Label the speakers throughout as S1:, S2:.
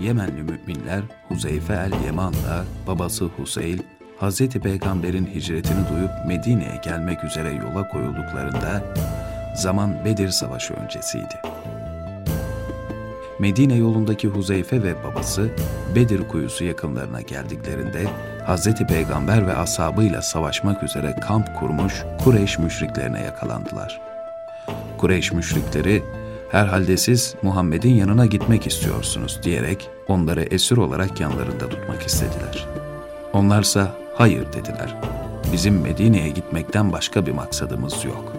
S1: Yemenli müminler Huzeyfe el-Yeman'la babası Huseyl, Hz. Peygamber'in hicretini duyup Medine'ye gelmek üzere yola koyulduklarında zaman Bedir Savaşı öncesiydi. Medine yolundaki Huzeyfe ve babası Bedir kuyusu yakınlarına geldiklerinde Hz. Peygamber ve ashabıyla savaşmak üzere kamp kurmuş Kureyş müşriklerine yakalandılar. Kureyş müşrikleri herhalde siz Muhammed'in yanına gitmek istiyorsunuz diyerek onları esir olarak yanlarında tutmak istediler. Onlarsa hayır dediler. Bizim Medine'ye gitmekten başka bir maksadımız yok.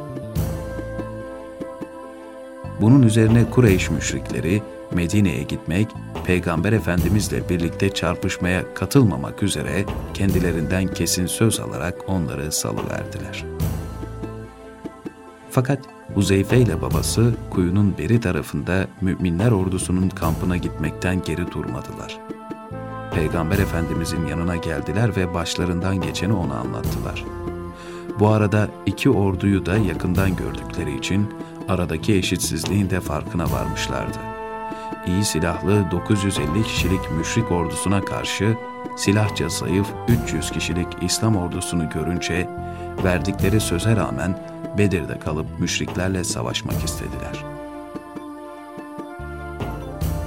S1: Bunun üzerine Kureyş müşrikleri Medine'ye gitmek, Peygamber Efendimizle birlikte çarpışmaya katılmamak üzere kendilerinden kesin söz alarak onları salıverdiler. Fakat Huzeyfe ile babası kuyunun beri tarafında müminler ordusunun kampına gitmekten geri durmadılar. Peygamber Efendimizin yanına geldiler ve başlarından geçeni ona anlattılar. Bu arada iki orduyu da yakından gördükleri için aradaki eşitsizliğin de farkına varmışlardı. İyi silahlı 950 kişilik müşrik ordusuna karşı silahça zayıf 300 kişilik İslam ordusunu görünce verdikleri söze rağmen Bedir'de kalıp müşriklerle savaşmak istediler.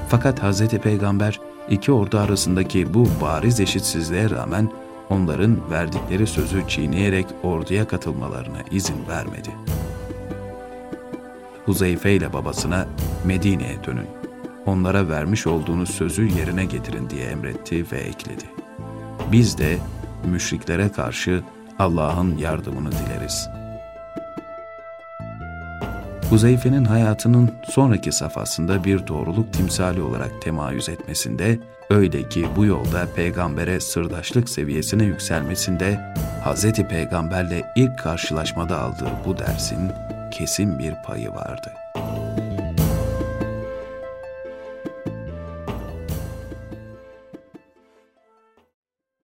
S1: Fakat Hz. Peygamber iki ordu arasındaki bu bariz eşitsizliğe rağmen onların verdikleri sözü çiğneyerek orduya katılmalarına izin vermedi. Huzeyfe ile babasına Medine'ye dönün, onlara vermiş olduğunuz sözü yerine getirin diye emretti ve ekledi. Biz de müşriklere karşı Allah'ın yardımını dileriz.'' Huzeyfe'nin hayatının sonraki safhasında bir doğruluk timsali olarak temayüz etmesinde, öyle ki bu yolda peygambere sırdaşlık seviyesine yükselmesinde, Hz. Peygamberle ilk karşılaşmada aldığı bu dersin kesin bir payı vardı.''